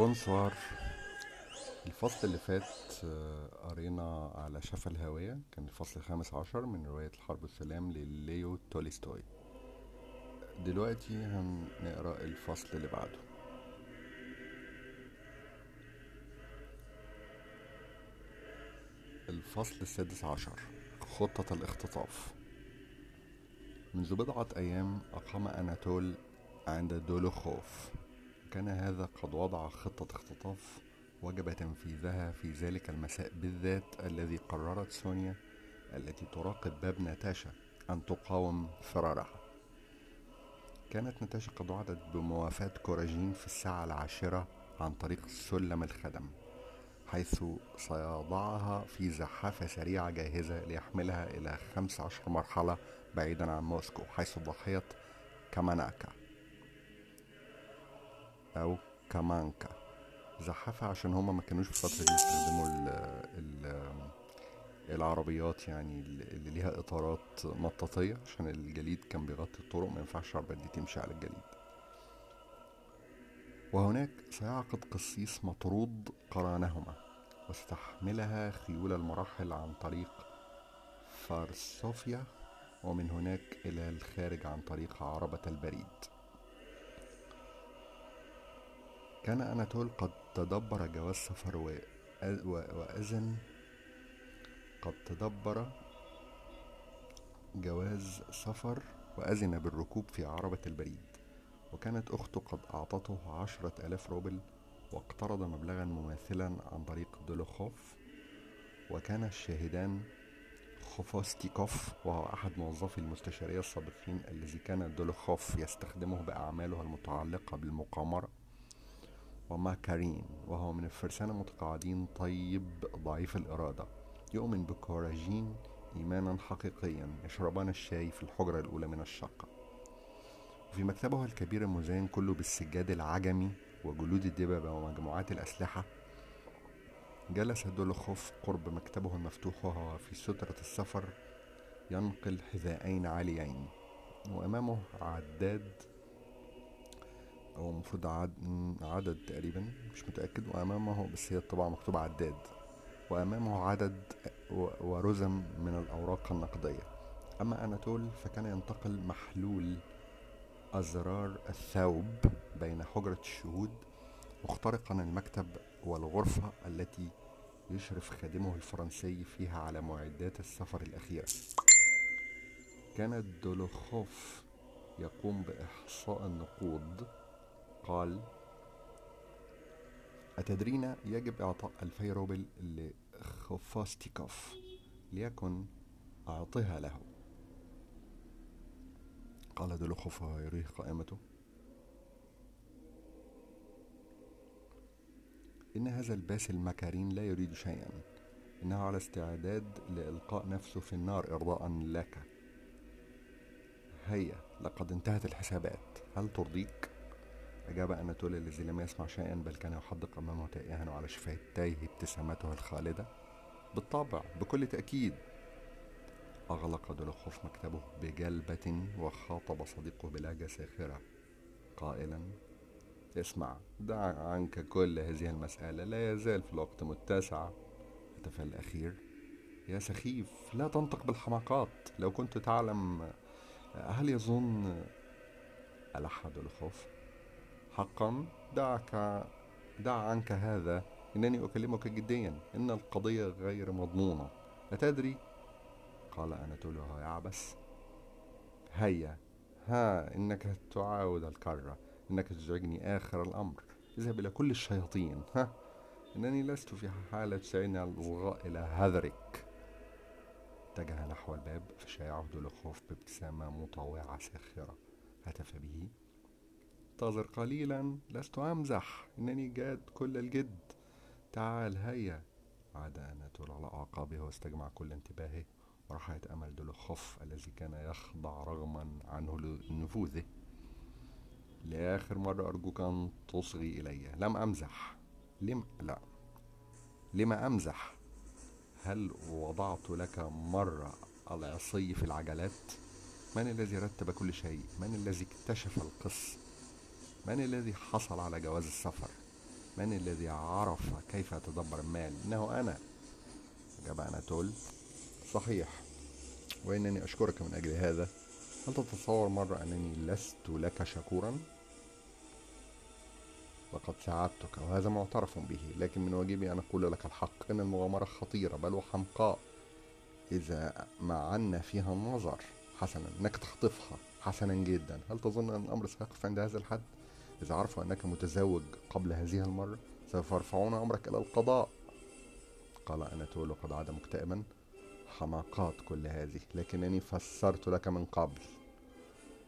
Bonsoir الفصل اللي فات آه، قرينا على شفا الهاوية كان الفصل الخامس عشر من رواية الحرب والسلام لليو تولستوي دلوقتي هنقرأ الفصل اللي بعده. الفصل السادس عشر خطة الاختطاف. منذ بضعة أيام أقام أناتول عند دولوخوف. كان هذا قد وضع خطة اختطاف وجب تنفيذها في ذلك المساء بالذات الذي قررت سونيا التي تراقب باب ناتاشا أن تقاوم فرارها. كانت ناتاشا قد وعدت بموافاة كوراجين في الساعة العاشرة عن طريق سلم الخدم حيث سيضعها في زحافة سريعة جاهزة ليحملها إلى 15 مرحلة بعيدا عن موسكو حيث ضحية كاماناكا. أو كامانكا زحافة عشان هما ما كانوش في الفترة دي يستخدموا ال ال العربيات يعني اللي ليها إطارات مطاطية عشان الجليد كان بيغطي الطرق ما ينفعش العربيات دي تمشي على الجليد. وهناك سيعقد قسيس مطرود قرانهما واستحملها خيول المراحل عن طريق فارسوفيا ومن هناك إلى الخارج عن طريق عربة البريد. كان أناتول قد تدبر جواز سفر وأذن قد تدبر جواز سفر وأذن بالركوب في عربة البريد وكانت أخته قد أعطته عشرة آلاف روبل واقترض مبلغا مماثلا عن طريق دولوخوف وكان الشاهدان خوفوستيكوف وهو أحد موظفي المستشارية السابقين الذي كان دولوخوف يستخدمه بأعماله المتعلقة بالمقامرة. وماكارين وهو من الفرسان المتقاعدين طيب ضعيف الإرادة. يؤمن بكوراجين إيمانا حقيقيا يشربان الشاي في الحجرة الأولى من الشقة. وفي مكتبه الكبير المزين كله بالسجاد العجمي وجلود الدببة ومجموعات الأسلحة جلس دولوخوف قرب مكتبه المفتوح وهو في سترة السفر ينقل حذاءين عاليين. وأمامه عداد أو المفروض عد... عدد تقريبا مش متأكد وأمامه بس هي الطبعة مكتوب عداد وأمامه عدد ورزم من الأوراق النقدية. أما أناتول فكان ينتقل محلول أزرار الثوب بين حجرة الشهود مخترقا المكتب والغرفة التي يشرف خادمه الفرنسي فيها على معدات السفر الأخيرة. كان دولوخوف يقوم بإحصاء النقود قال أتدرين يجب إعطاء ألفي روبل لخوفاستيكوف ليكن أعطها له؟ قال دولوخوف يريه قائمته إن هذا الباس المكارين لا يريد شيئا. إنه على استعداد لإلقاء نفسه في النار إرضاء لك. هيا لقد انتهت الحسابات. هل ترضيك؟ أجاب أناتول الذي لم يسمع شيئا بل كان يحدق أمامه تائها وعلى شفتيه ابتسامته الخالدة. بالطبع بكل تأكيد. أغلق دولوخوف مكتبه بجلبة وخاطب صديقه بلهجة ساخرة قائلا اسمع دع عنك كل هذه المسألة لا يزال في الوقت متسع. هتف الأخير يا سخيف لا تنطق بالحماقات. لو كنت تعلم هل يظن ألح دولوخوف. حقا. دعك دع عنك هذا. إنني أكلمك جديا. إن القضية غير مضمونة. أتدري قال أناتول وهو يعبس هيا. ها إنك تعاود الكرة. إنك تزعجني آخر الأمر. اذهب إلى كل الشياطين. ها. إنني لست في حالة تساعدني على إلى هذرك. اتجه نحو الباب فشايعه دولوخوف بابتسامة مطاوعة ساخرة. هتف به. انتظر قليلا لست أمزح. إنني جاد كل الجد. تعال هيا. عاد أناتول على أعقابه واستجمع كل انتباهه. وراح يتأمل دولوخوف الذي كان يخضع رغما عنه لنفوذه. لآخر مرة أرجوك أن تصغي إلي. لم أمزح. لم لا. لما أمزح. هل وضعت لك مرة العصي في العجلات؟ من الذي رتب كل شيء؟ من الذي اكتشف القص من الذي حصل على جواز السفر؟ من الذي عرف كيف أتدبر المال؟ إنه أنا. أجاب أناتول صحيح. وإنني أشكرك من أجل هذا. هل تتصور مرة أنني لست لك شكورا؟ لقد ساعدتك وهذا معترف به. لكن من واجبي أن أقول لك الحق. إن المغامرة خطيرة بل وحمقاء. إذا معنا فيها النظر حسنا إنك تخطفها حسنا جدا. هل تظن أن الأمر سيقف عند هذا الحد؟ إذا عرفوا أنك متزوج قبل هذه المرة سوف يرفعون أمرك إلى القضاء. قال أناتول وقد عاد مكتئبا حماقات كل هذه لكنني فسرت لك من قبل.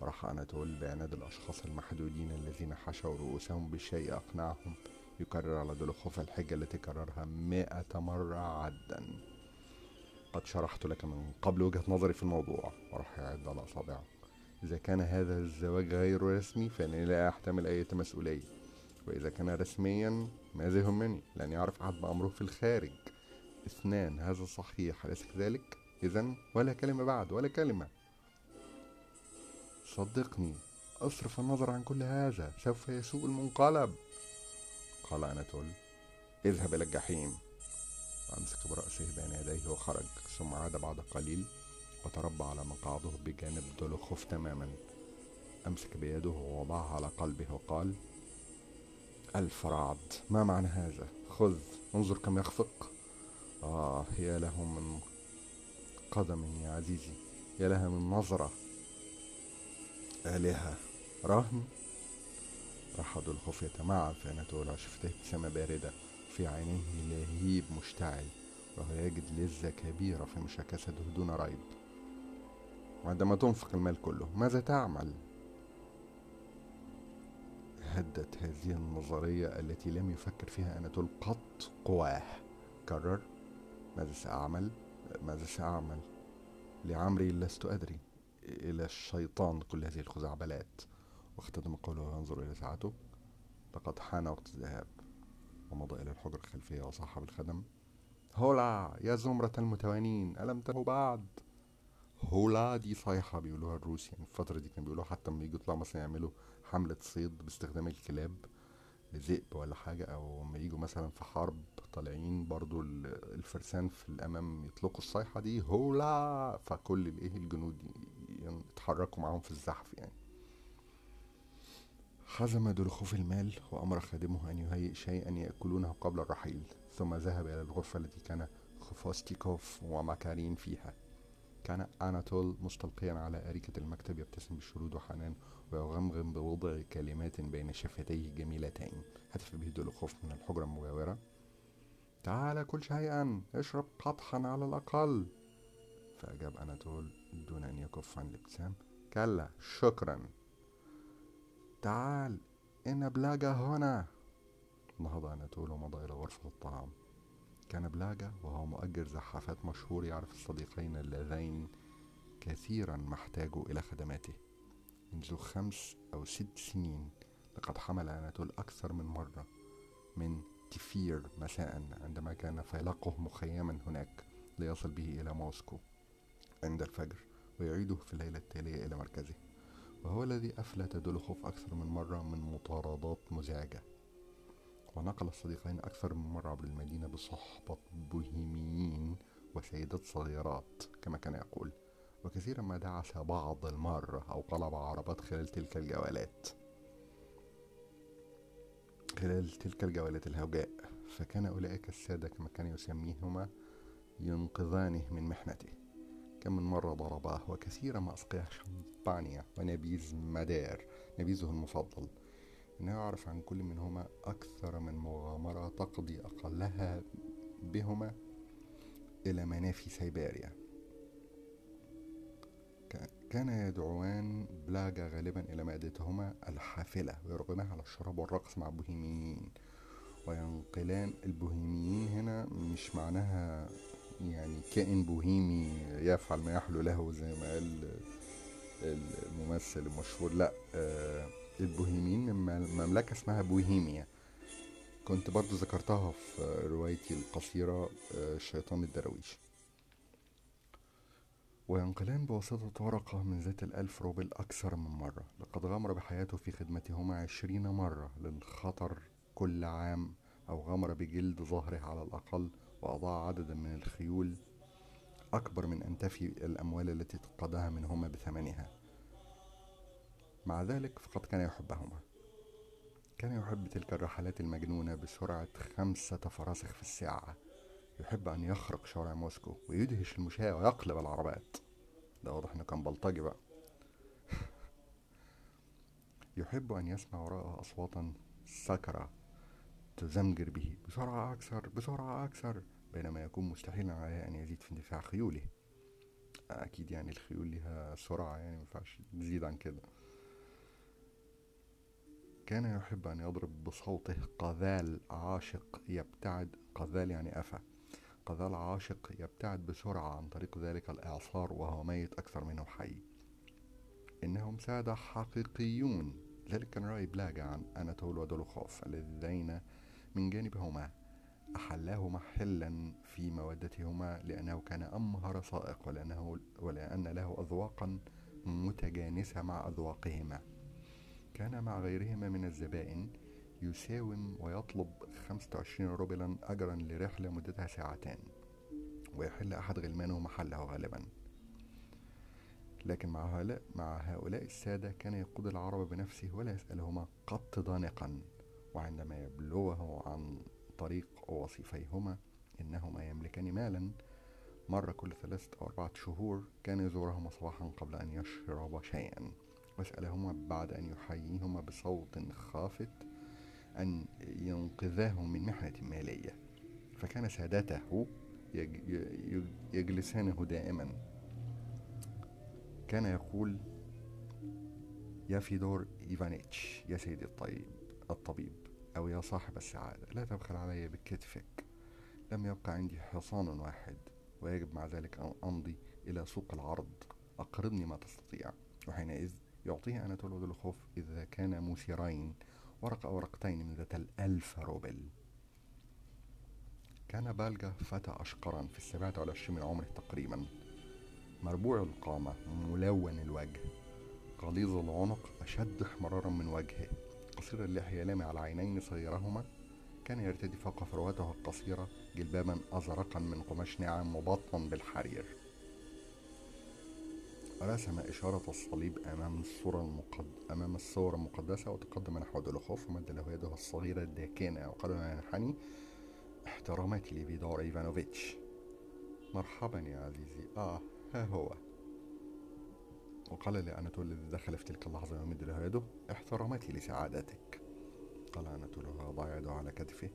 راح أناتول بعناد الأشخاص المحدودين الذين حشوا رؤوسهم بشيء أقنعهم يكرر على دلخوف الحجة التي كررها مئة مرة عدا. قد شرحت لك من قبل وجهة نظري في الموضوع وراح يعد على أصابعه إذا كان هذا الزواج غير رسمي فإنني لا أحتمل أي مسؤولية. وإذا كان رسميا ماذا يهمني لن يعرف أحد بأمره في الخارج. اثنان هذا صحيح أليس كذلك؟ إذا ولا كلمة بعد ولا كلمة. صدقني أصرف النظر عن كل هذا سوف يسوء المنقلب. قال أناتول اذهب إلى الجحيم. وأمسك برأسه بين يديه وخرج ثم عاد بعد قليل وتربى على مقعده بجانب دولوخوف تماما. أمسك بيده ووضعها على قلبه وقال ألف رعد ما معنى هذا؟ خذ انظر كم يخفق. آه يا له من قدم يا عزيزي يا لها من نظرة. آلهة. رهن. رحض الخوف يتمعن في أناتولا شفته ابتسامة باردة في عينيه لهيب مشتعل وهو يجد لذة كبيرة في مشاكسته دون ريب. وعندما تنفق المال كله ماذا تعمل؟ هدت هذه النظرية التي لم يفكر فيها أناتول قط قواه. كرر. ماذا سأعمل؟ ماذا سأعمل؟ لعمري لست أدري. إلى الشيطان كل هذه الخزعبلات. واختتم قوله وينظر إلى ساعته لقد حان وقت الذهاب. ومضى إلى الحجرة الخلفية وصاحب الخدم هولا يا زمرة المتوانين. ألم تنهوا بعد هولا دي صيحة بيقولوها الروس يعني الفترة دي كانوا بيقولوها حتى لما يجوا يطلعوا مثلا يعملوا حملة صيد باستخدام الكلاب ذئب ولا حاجة أو لما يجوا مثلا في حرب طالعين برضو الفرسان في الأمام يطلقوا الصيحة دي هولا فكل الإيه الجنود يتحركوا معاهم في الزحف يعني. حزم دلخوف المال وأمر خادمه أن يهيئ شيئا يأكلونه قبل الرحيل ثم ذهب إلى الغرفة التي كان خفوستيكوف ومكارين فيها. كان أناتول مستلقيا على أريكة المكتب يبتسم بشرود وحنان ويغمغم بوضع كلمات بين شفتيه جميلتين. هتف به دولوخوف من الحجرة المجاورة تعال كل شيئا اشرب قطحا على الأقل. فأجاب أناتول دون أن يكف عن الابتسام. كلا شكرا. تعال إن بلاجة هنا. نهض أناتول ومضى إلى غرفة الطعام. كان بلاجة وهو مؤجر زحافات مشهور يعرف الصديقين اللذين كثيرا ما احتاجوا إلى خدماته. منذ خمس أو ست سنين لقد حمل أناتول أكثر من مرة من تفير مساء عندما كان فيلقه مخيما هناك ليصل به إلى موسكو عند الفجر ويعيده في الليلة التالية إلى مركزه. وهو الذي أفلت دولخوف أكثر من مرة من مطاردات مزعجة. ونقل الصديقين أكثر من مرة عبر المدينة بصحبة بوهيميين وسيدات صغيرات كما كان يقول. وكثيرا ما دعس بعض المارة أو قلب عربات خلال تلك الجولات. خلال تلك الجولات الهوجاء فكان أولئك السادة كما كان يسميهما ينقذانه من محنته. كم من مرة ضرباه وكثيرا ما أسقيه شمبانيا ونبيذ مدار نبيذه المفضل. إنه يعرف عن كل منهما أكثر من مغامرة تقضي أقلها بهما إلى منافي سيبيريا. كان يدعوان بلاجا غالبا إلى مائدتهما الحافلة ويرغمان على الشراب والرقص مع البوهيميين. وينقلان البوهيميين هنا مش معناها يعني كائن بوهيمي يفعل ما يحلو له زي ما قال الممثل المشهور لا آه، البوهيميين من مملكة اسمها بوهيميا. كنت برضو ذكرتها في روايتي القصيرة آه، شيطان الدراويش وينقلان بواسطة ورقة من ذات الألف روبل أكثر من مرة. لقد غامر بحياته في خدمتهما عشرين مرة للخطر كل عام أو غمر بجلد ظهره على الأقل وأضاع عددا من الخيول أكبر من أن تفي الأموال التي اقتضاها منهما بثمنها. مع ذلك فقد كان يحبهما. كان يحب تلك الرحلات المجنونة بسرعة خمسة فراسخ في الساعة. يحب أن يخرق شوارع موسكو ويدهش المشاة ويقلب العربات. ده واضح إنه كان بلطجي بقى. يحب أن يسمع وراءه أصواتا سكرة تزمجر به بسرعة أكثر بسرعة أكثر بينما يكون مستحيلا عليه أن يزيد في اندفاع خيوله. أكيد يعني الخيول لها سرعة يعني مينفعش تزيد عن كده. كان يحب أن يضرب بصوته قذال عاشق يبتعد قذال يعني أفا قذال عاشق يبتعد بسرعة عن طريق ذلك الإعصار وهو ميت أكثر منه حي. إنهم سادة حقيقيون. ذلك كان رأي بلاجا عن أناتول ودولوخوف اللذين من جانبهما أحلاهما حلا في مودتهما لأنه كان أمهر سائق ولأنه ولأن له أذواقا متجانسة مع أذواقهما. كان مع غيرهما من الزبائن يساوم ويطلب خمسة وعشرين روبلا أجرا لرحلة مدتها ساعتان ويحل أحد غلمانه محله غالبا. لكن مع هؤلاء, مع هؤلاء السادة كان يقود العرب بنفسه ولا يسألهما قط ضانقا وعندما يبلغه عن طريق وصيفيهما إنهما يملكان مالا مرة كل ثلاثة أو أربعة شهور كان يزورهما صباحا قبل أن يشرب شيئا. واسألهما بعد أن يحييهما بصوت خافت أن ينقذاه من محنة مالية. فكان سادته يجلسانه دائما. كان يقول يا فيدور إيفانيتش يا سيدي الطيب الطبيب أو يا صاحب السعادة لا تبخل علي بكتفك. لم يبقى عندي حصان واحد ويجب مع ذلك أن أمضي إلى سوق العرض. أقرضني ما تستطيع. وحينئذ يعطيه أناتول ودلخوف إذا كان مثيرين ورقة أو ورقتين من ذات الألف روبل. كان بالجا فتى أشقرا في السابعة والعشرين من عمره تقريبا. مربوع القامة ملون الوجه. غليظ العنق أشد احمرارا من وجهه. قصير اللحية لامع العينين صغيرهما. كان يرتدي فوق فروته القصيرة جلبابا أزرقا من قماش ناعم مبطن بالحرير. رسم إشارة الصليب أمام الصورة المقد... أمام الصورة المقدسة وتقدم نحو دولوخوف ومد له يده الصغيرة الداكنة وقال له ينحني احتراماتي لفيدور إيفانوفيتش. مرحبا يا عزيزي. آه ها هو. وقال لأناتول الذي دخل في تلك اللحظة ويمد له يده. احتراماتي لسعادتك. قال أناتول وهو ضع يده على كتفه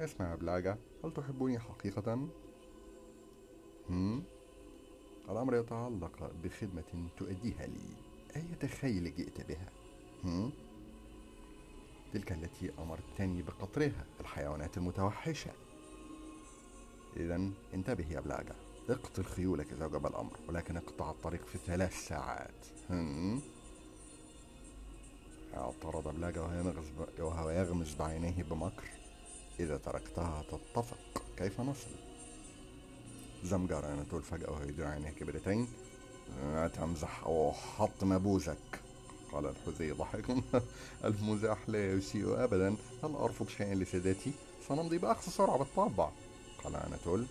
اسمع يا بلاجة هل تحبني حقيقة؟ هم؟ الأمر يتعلق بخدمة تؤديها لي أية خيل جئت بها؟ هم؟ تلك التي أمرتني بقطرها الحيوانات المتوحشة إذا انتبه يا بلاجة اقتل خيولك إذا وجب الأمر ولكن اقطع الطريق في ثلاث ساعات هم؟ اعترض بلاجة وهو يغمز, بعينيه بمكر إذا تركتها تتفق كيف نصل زمجر أناتول فجأة وهو يدير عينيه كبرتين لا تمزح أو حط مبوزك قال الحذي ضحكا المزاح لا يسيء أبدا هل أرفض شيئا لسادتي سنمضي بأقصى سرعة بالطبع قال أناتول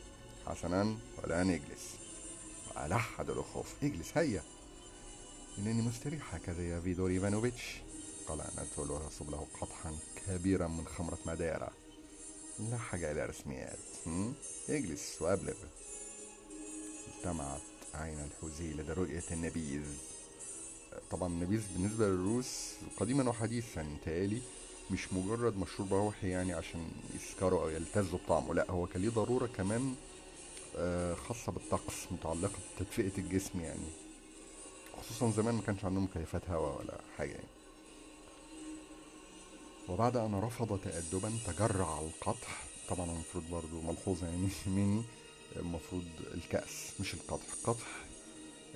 حسنا والآن اجلس وألح الخوف اجلس هيا إنني مستريح هكذا يا فيدور إيفانوفيتش قال أناتول ويصب له قطحا كبيرا من خمرة ماديرا لا حاجة إلى رسميات اجلس وأبلغ التمعت عين الحوزي لدى رؤية النبيذ. طبعا النبيذ بالنسبة للروس قديما وحديثا تالي مش مجرد مشروب روحي يعني عشان يسكروا أو يلتزوا بطعمه لا هو كان ليه ضرورة كمان آه، خاصة بالطقس متعلقة بتدفئة الجسم يعني. خصوصا زمان ما كانش عندهم مكيفات هواء ولا حاجة يعني. وبعد أن رفض تأدبا تجرع القطح. طبعا المفروض برضو ملحوظة يعني مني. المفروض الكأس مش القطح. القطح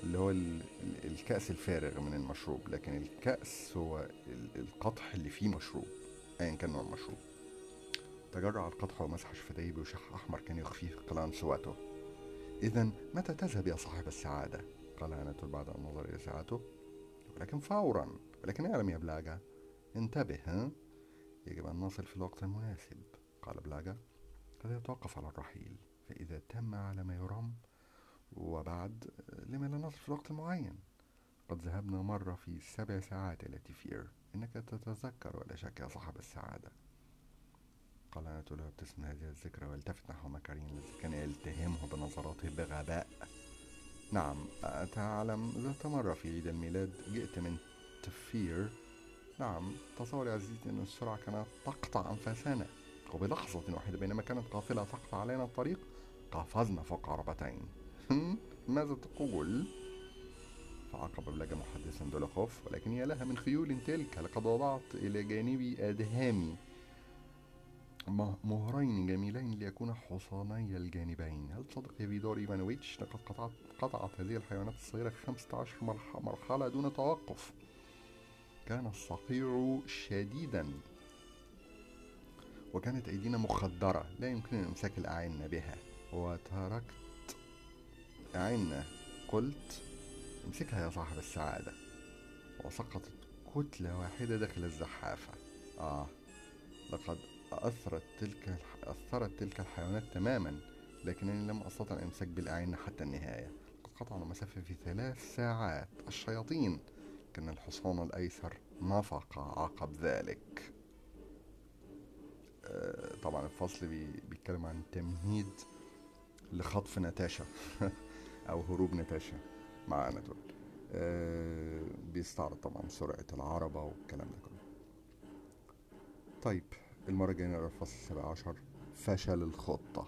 اللي هو الكأس الفارغ من المشروب لكن الكأس هو القطح اللي فيه مشروب أيا كان نوع المشروب. تجرع القطح ومسح شفتيه بوشح أحمر كان يخفيه قلان سواته إذا متى تذهب يا صاحب السعادة؟ قال أناتول بعد أن نظر إلى ساعته ولكن فورا ولكن اعلم يا بلاجة انتبه ها؟ يجب أن نصل في الوقت المناسب قال بلاجا قد يتوقف على الرحيل. فإذا تم على ما يرام وبعد لما لا نصل في الوقت المعين قد ذهبنا مرة في سبع ساعات إلى تفير. إنك تتذكر ولا شك يا صاحب السعادة. قال أناتول ابتسم هذه الذكرى والتفت نحو مكارين الذي كان يلتهمه بنظراته بغباء. نعم أتعلم ذات مرة في عيد الميلاد جئت من تفير. نعم تصور يا عزيزي أن السرعة كانت تقطع أنفاسنا. وبلحظة واحدة بينما كانت قافلة تقطع علينا الطريق قفزنا فوق عربتين ماذا تقول؟ فعقب بلغ محدثا دولوخوف ولكن يا لها من خيول تلك لقد وضعت إلى جانبي أدهامي مهرين جميلين ليكون حصاني الجانبين. هل تصدق يا فيدور إيفانويتش لقد قطعت, قطعت هذه الحيوانات الصغيرة خمسة عشر مرحلة دون توقف؟ كان الصقيع شديدا. وكانت أيدينا مخدرة لا يمكننا إمساك الأعنة بها. وتركت. أعنة قلت امسكها يا صاحب السعادة. وسقطت كتلة واحدة داخل الزحافة. آه لقد أثرت تلك أثرت تلك الحيوانات تماما لكنني لم أستطع الإمساك بالأعنة حتى النهاية. قد قطعنا المسافة في ثلاث ساعات. الشياطين! كأن الحصان الأيسر نفق عقب ذلك. آه، طبعا الفصل بيتكلم عن تمهيد لخطف ناتاشا أو هروب ناتاشا مع أناتول. آه، بيستعرض طبعا سرعة العربة والكلام ده كله. طيب المرة الجاية نقرأ الفصل السابع عشر فشل الخطة.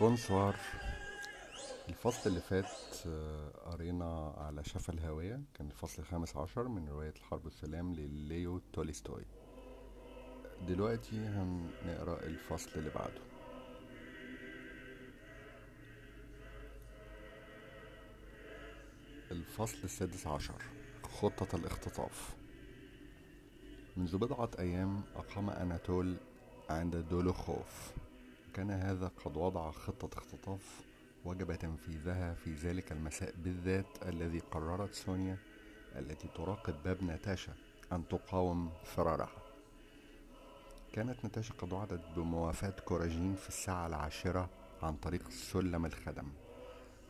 Bonsoir. الفصل اللي فات آه، قرينا على شفا الهاوية كان الفصل الخامس عشر من رواية الحرب والسلام لليو تولستوي دلوقتي هنقرأ الفصل اللي بعده. الفصل السادس عشر خطة الاختطاف. منذ بضعة أيام أقام أناتول عند دولوخوف. كان هذا قد وضع خطة اختطاف وجب تنفيذها في ذلك المساء بالذات الذي قررت سونيا التي تراقب باب ناتاشا أن تقاوم فرارها. كانت ناتاشا قد وعدت بموافاة كوراجين في الساعة العاشرة عن طريق سلم الخدم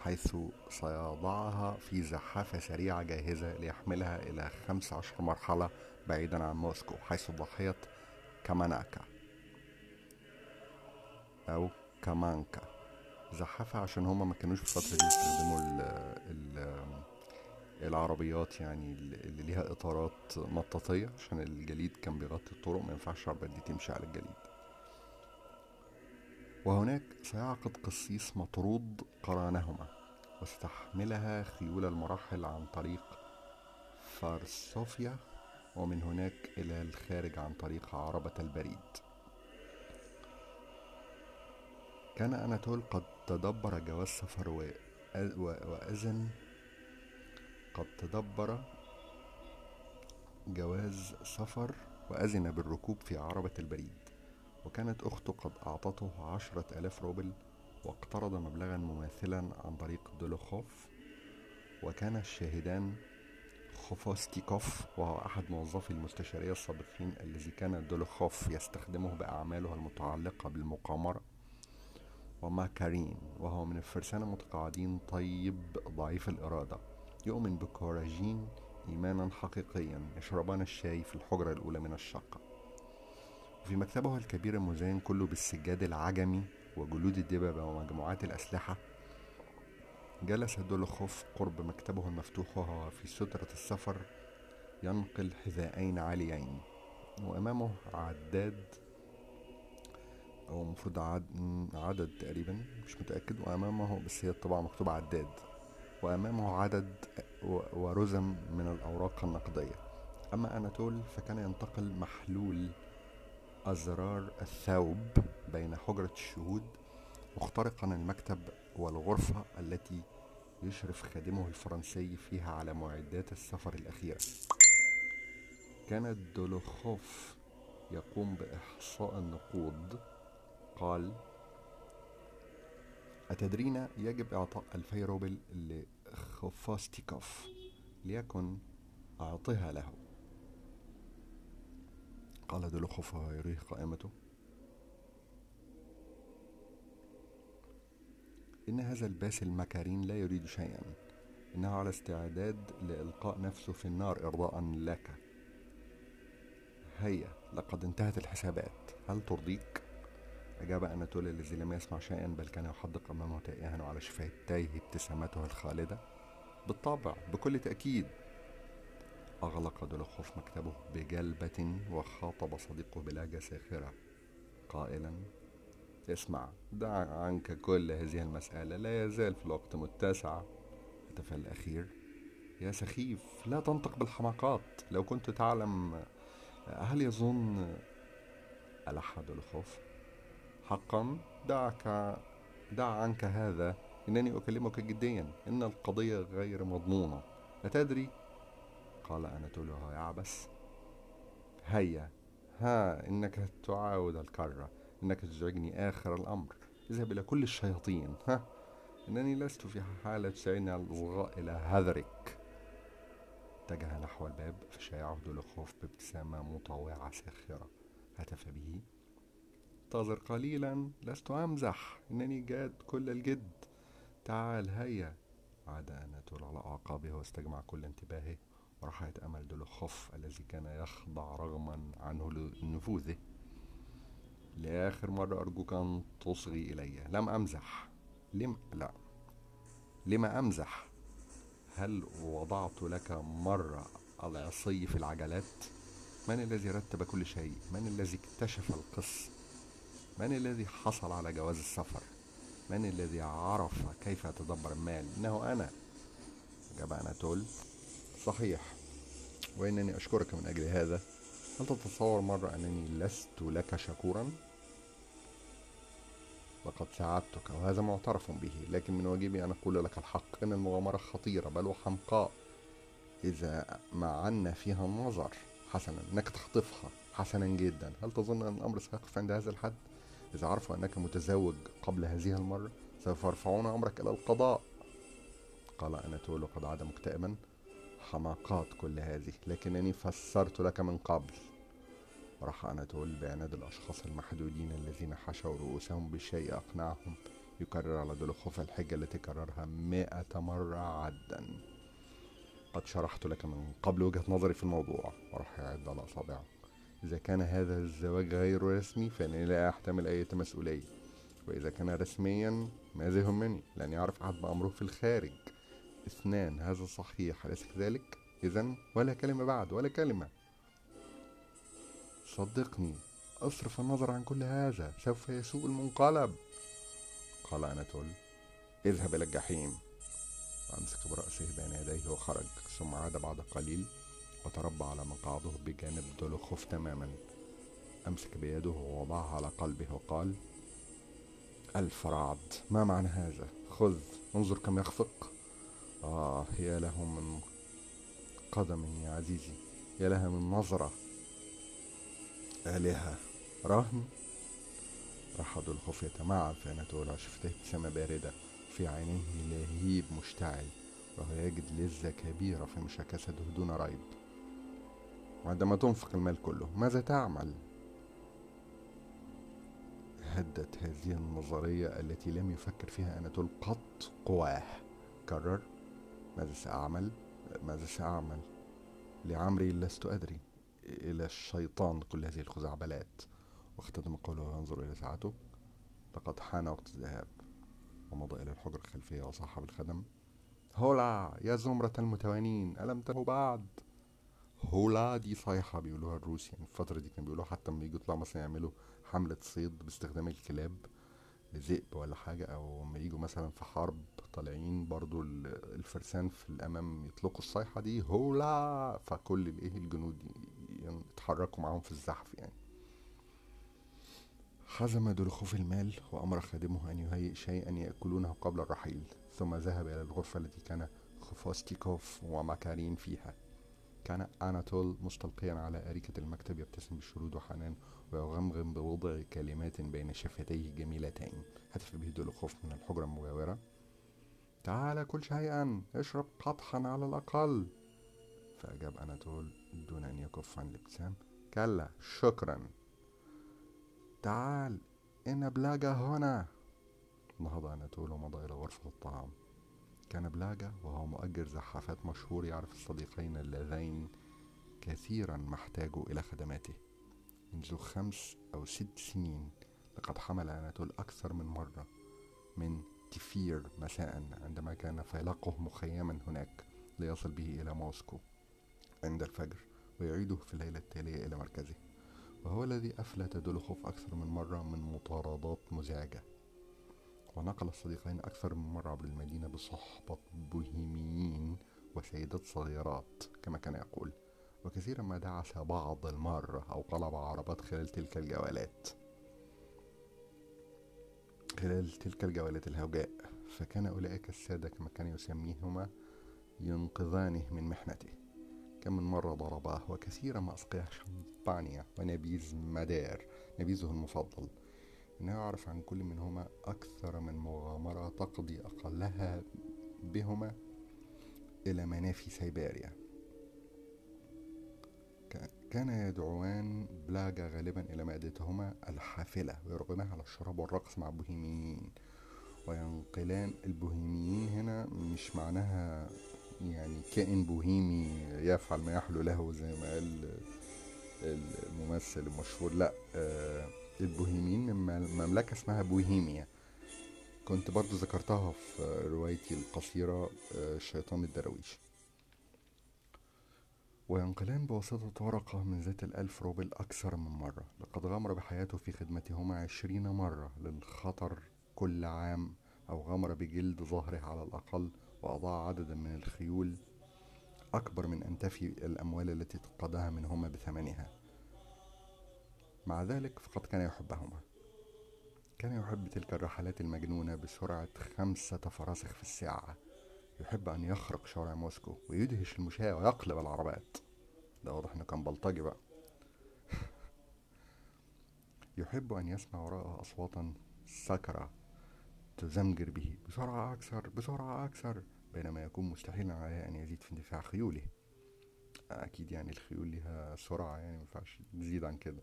حيث سيضعها في زحافة سريعة جاهزة ليحملها إلى خمس عشر مرحلة بعيدا عن موسكو حيث ضحية كاماناكا أو كامانكا. زحافة عشان هما ما كانوش في الفترة دي يستخدموا ال ال العربيات يعني اللي ليها إطارات مطاطية عشان الجليد كان بيغطي الطرق ما ينفعش عربيات دي تمشي على الجليد. وهناك سيعقد قسيس مطرود قرانهما وستحملها خيول المراحل عن طريق فارسوفيا ومن هناك إلى الخارج عن طريق عربة البريد. كان أناتول قد تدبر جواز سفر وأذن قد تدبر جواز سفر وأذن بالركوب في عربة البريد وكانت أخته قد أعطته عشرة آلاف روبل واقترض مبلغا مماثلا عن طريق دولوخوف وكان الشاهدان خوفوستيكوف وهو أحد موظفي المستشارية السابقين الذي كان دولوخوف يستخدمه بأعماله المتعلقة بالمقامرة وماكارين وهو من الفرسان المتقاعدين طيب ضعيف الإرادة. يؤمن بكوراجين إيمانا حقيقيا يشربان الشاي في الحجرة الأولى من الشقة. وفي مكتبه الكبير المزين كله بالسجاد العجمي وجلود الدببة ومجموعات الأسلحة جلس دولوخوف قرب مكتبه المفتوح وهو في سترة السفر ينقل حذاءين عاليين. وأمامه عداد أو المفروض عد... عدد تقريبا مش متأكد. وأمامه بس هي طبعا مكتوب عداد. وأمامه عدد ورزم من الأوراق النقدية. أما أناتول فكان ينتقل محلول أزرار الثوب بين حجرة الشهود مخترقا المكتب والغرفة التي يشرف خادمه الفرنسي فيها على معدات السفر الأخيرة. كان دولوخوف يقوم بإحصاء النقود. قال أتدرين يجب إعطاء ألفي روبل لخوفاستيكوف ليكن أعطها له. قال دولوخوف وهو يريه قائمته. إن هذا الباسل مكارين لا يريد شيئا. إنه على استعداد لإلقاء نفسه في النار إرضاء لك. هيا لقد انتهت الحسابات. هل ترضيك؟ أجاب أناتولي الذي لم يسمع شيئا بل كان يحدق أمامه تائها وعلى شفتيه ابتسامته الخالدة. بالطبع بكل تأكيد أغلق دولوخوف مكتبه بجلبة وخاطب صديقه بلهجة ساخرة قائلا اسمع دع عنك كل هذه المسألة لا يزال في الوقت متسع. هتف الأخير يا سخيف لا تنطق بالحماقات. لو كنت تعلم هل يظن ألح دولوخوف؟ حقا. دعك دع عنك هذا. إنني أكلمك جديا. إن القضية غير مضمونة. أتدري قال أناتولي وهو يعبس هيا. ها إنك تعاود الكرة. إنك تزعجني آخر الأمر. اذهب إلى كل الشياطين. ها. إنني لست في حالة على الإصغاء إلى هذرك. اتجه نحو الباب فشايعه دولوخوف بابتسامة مطوعة ساخرة. هتف به. انتظر قليلا لست أمزح. إنني جاد كل الجد. تعال هيا. عاد أناتول على أعقابه واستجمع كل انتباهه. وراح يتأمل دولوخوف الذي كان يخضع رغما عنه لنفوذه. لآخر مرة أرجوك أن تصغي إلي. لم أمزح. لم لا. لما أمزح. هل وضعت لك مرة العصي في العجلات؟ من الذي رتب كل شيء؟ من الذي اكتشف القس من الذي حصل على جواز السفر؟ من الذي عرف كيف يتدبر المال؟ إنه أنا. اجاب اناتول صحيح. وإنني أشكرك من أجل هذا. هل تتصور مرة أنني لست لك شكورا؟ لقد ساعدتك وهذا معترف به لكن من واجبي أن أقول لك الحق. إن المغامرة خطيرة بل وحمقاء. إذا معنا فيها النظر حسنا إنك تخطفها حسنا جدا. هل تظن أن الأمر سيقف عند هذا الحد؟ إذا عرفوا أنك متزوج قبل هذه المرة سوف يرفعون أمرك إلى القضاء. قال أناتول وقد عاد مكتئبا حماقات كل هذه لكنني فسرت لك من قبل. راح أناتول بعناد الأشخاص المحدودين الذين حشوا رؤوسهم بشيء أقنعهم يكرر على دولوخوف الحجة التي كررها مائة مرة عدا. قد شرحت لك من قبل وجهة نظري في الموضوع وراح يعد على أصابعه إذا كان هذا الزواج غير رسمي فإنني لا أحتمل أي مسؤولية. وإذا كان رسميا ماذا يهمني؟ لن يعرف أحد بأمره في الخارج. اثنان هذا صحيح أليس كذلك؟ إذا ولا كلمة بعد ولا كلمة. صدقني أصرف النظر عن كل هذا سوف يسوء المنقلب. قال أناتول اذهب إلى الجحيم. أمسك برأسه بين يديه وخرج ثم عاد بعد قليل وتربع على مقعده بجانب دولوخوف تماما. أمسك بيده ووضعها على قلبه وقال الفرعد ما معنى هذا؟ خذ انظر كم يخفق. آه يا له من قدم يا عزيزي يا لها من نظرة. آلهة رهن؟ راح دولخوف يتمعن في أناته شفته ابتسامة باردة في عينيه لهيب مشتعل وهو يجد لذة كبيرة في مشاكسته دون ريب. وعندما تنفق المال كله ماذا تعمل؟ هدت هذه النظرية التي لم يفكر فيها أناتول قط قواه. كرر. ماذا سأعمل؟ ماذا سأعمل؟ لعمري لست أدري. إلى الشيطان كل هذه الخزعبلات. واختتم قوله وينظر إلى ساعته. لقد حان وقت الذهاب. ومضى إلى الحجرة الخلفية وصاح بالخدم هولا يا زمرة المتوانين ألم تنهوا بعد؟ هولا دي صيحة بيقولوها الروس يعني الفترة دي كانوا بيقولوها حتى لما يجوا يطلعوا مثلا يعملوا حملة صيد باستخدام الكلاب ذئب ولا حاجة أو لما يجوا مثلا في حرب طالعين برضو الفرسان في الأمام يطلقوا الصيحة دي هولا! فكل الإيه الجنود يتحركوا معاهم في الزحف يعني. حزم دولخوف المال وأمر خادمه أن يهيئ شيئا يأكلونه قبل الرحيل ثم ذهب إلى الغرفة التي كان خفوستيكوف ومكارين فيها. كان أناتول مستلقيا على أريكة المكتب يبتسم بشرود وحنان ويغمغم بوضع كلمات بين شفتيه جميلتين. هتف به دولوخوف من الحجرة المجاورة. تعال كل شيئا اشرب قطحا على الأقل. فأجاب أناتول دون أن يكف عن الابتسام. كلا شكرا. تعال إن بلاجا هنا. نهض أناتول ومضى إلى غرفة الطعام. كان بلاجا وهو مؤجر زحافات مشهور يعرف الصديقين اللذين كثيرا ما احتاجوا إلى خدماته. منذ خمس أو ست سنين لقد حمل أناتول أكثر من مرة من تفير مساء عندما كان فيلقه مخيما هناك ليصل به إلى موسكو عند الفجر ويعيده في الليلة التالية إلى مركزه. وهو الذي أفلت دولوخوف أكثر من مرة من مطاردات مزعجة. ونقل الصديقين أكثر من مرة عبر المدينة بصحبة بوهيميين وسيدات صغيرات كما كان يقول. وكثيرا ما دعس بعض المرة أو قلب عربات خلال تلك الجولات. خلال تلك الجولات الهوجاء فكان أولئك السادة كما كان يسميهما ينقذانه من محنته. كم من مرة ضرباه وكثيرا ما أسقيه شمبانيا ونبيذ مدار نبيذه المفضل. إنه يعرف عن كل منهما أكثر من مغامرة تقضي أقلها بهما إلى منافي سيبيريا. كان يدعوان بلاجا غالبا إلى مائدتهما الحافلة ويرغمان على الشراب والرقص مع البوهيميين. وينقلان البوهيميين هنا مش معناها يعني كائن بوهيمي يفعل ما يحلو له زي ما قال الممثل المشهور لأ البوهيميين من مملكة اسمها بوهيميا. كنت برضو ذكرتها في روايتي القصيرة الشيطان الدرويش. وينقلان بواسطة ورقة من ذات الألف روبل أكثر من مرة. لقد غامر بحياته في خدمتهما عشرين مرة للخطر كل عام أو غامر بجلد ظهره على الأقل وأضاع عددا من الخيول أكبر من أن تفي الأموال التي تقاضاها منهما بثمنها. مع ذلك فقد كان يحبهما. كان يحب تلك الرحلات المجنونة بسرعة خمسة فراسخ في الساعة. يحب أن يخرق شوارع موسكو ويدهش المشاة ويقلب العربات. ده واضح إنه كان بلطجي بقى. يحب أن يسمع وراءه أصواتا سكرة تزمجر به بسرعة أكثر بسرعة أكثر بينما يكون مستحيلا عليه أن يزيد في اندفاع خيوله. أكيد يعني الخيول لها سرعة يعني مينفعش تزيد عن كده.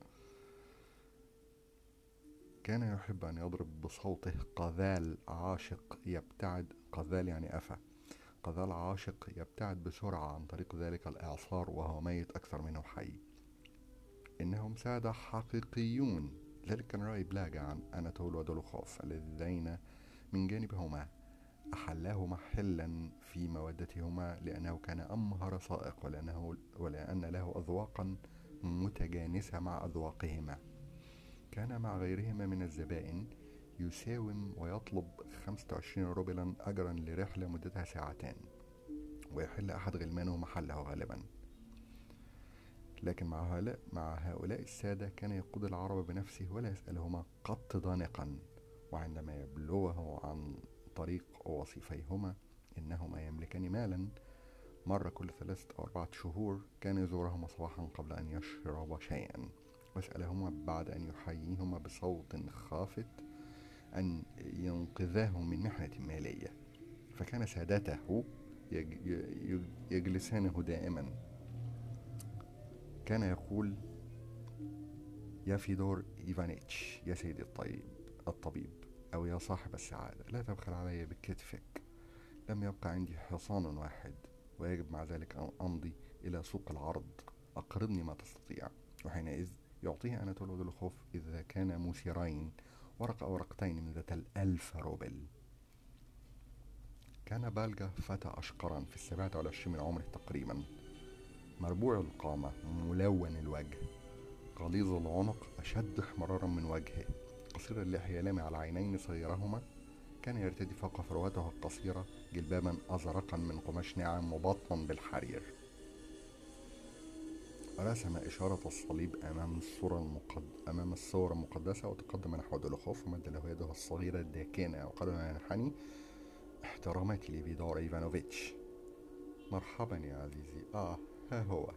كان يحب أن يضرب بصوته قذال عاشق يبتعد قذال يعني أفا قذال عاشق يبتعد بسرعة عن طريق ذلك الإعصار وهو ميت أكثر منه حي. إنهم سادة حقيقيون. ذلك كان رأي بلاجا عن أناتول ودولوخوف اللذين من جانبهما أحلاه محلا في مودتهما لأنه كان أمهر سائق ولأنه ولأن له أذواقا متجانسة مع أذواقهما. كان مع غيرهما من الزبائن يساوم ويطلب خمسة وعشرين روبلا أجرا لرحلة مدتها ساعتان ويحل أحد غلمانه محله غالبا. لكن مع هؤلاء, مع هؤلاء السادة كان يقود العرب بنفسه ولا يسألهما قط ضانقا وعندما يبلغه عن طريق وصيفيهما إنهما يملكان مالا مرة كل ثلاثة أو أربعة شهور كان يزورهما صباحا قبل أن يشرب شيئا. واسألهما بعد أن يحييهما بصوت خافت أن ينقذاه من محنة مالية. فكان سادته يجلسانه دائما. كان يقول يا فيدور إيفانيتش يا سيدي الطيب الطبيب أو يا صاحب السعادة لا تبخل علي بكتفك. لم يبقى عندي حصان واحد ويجب مع ذلك أن أمضي إلى سوق العرض. أقرضني ما تستطيع. وحينئذ يعطيه أناتول ودولوخوف إذا كان مثيرين ورقة أو ورقتين من ذات الألف روبل. كان بالجا فتى أشقرا في السابعة والعشرين من عمره تقريبا. مربوع القامة ملون الوجه. غليظ العنق أشد احمرارا من وجهه. قصير اللحية لامع العينين صغيرهما. كان يرتدي فوق فروته القصيرة جلبابا أزرقا من قماش ناعم مبطن بالحرير. رسم إشارة الصليب أمام الصورة المقد... أمام الصورة المقدسة وتقدم نحو دولوخوف ومد له يده الصغيرة الداكنة وقال له ينحني احتراماتي لفيدور إيفانوفيتش. مرحبا يا عزيزي. آه ها هو.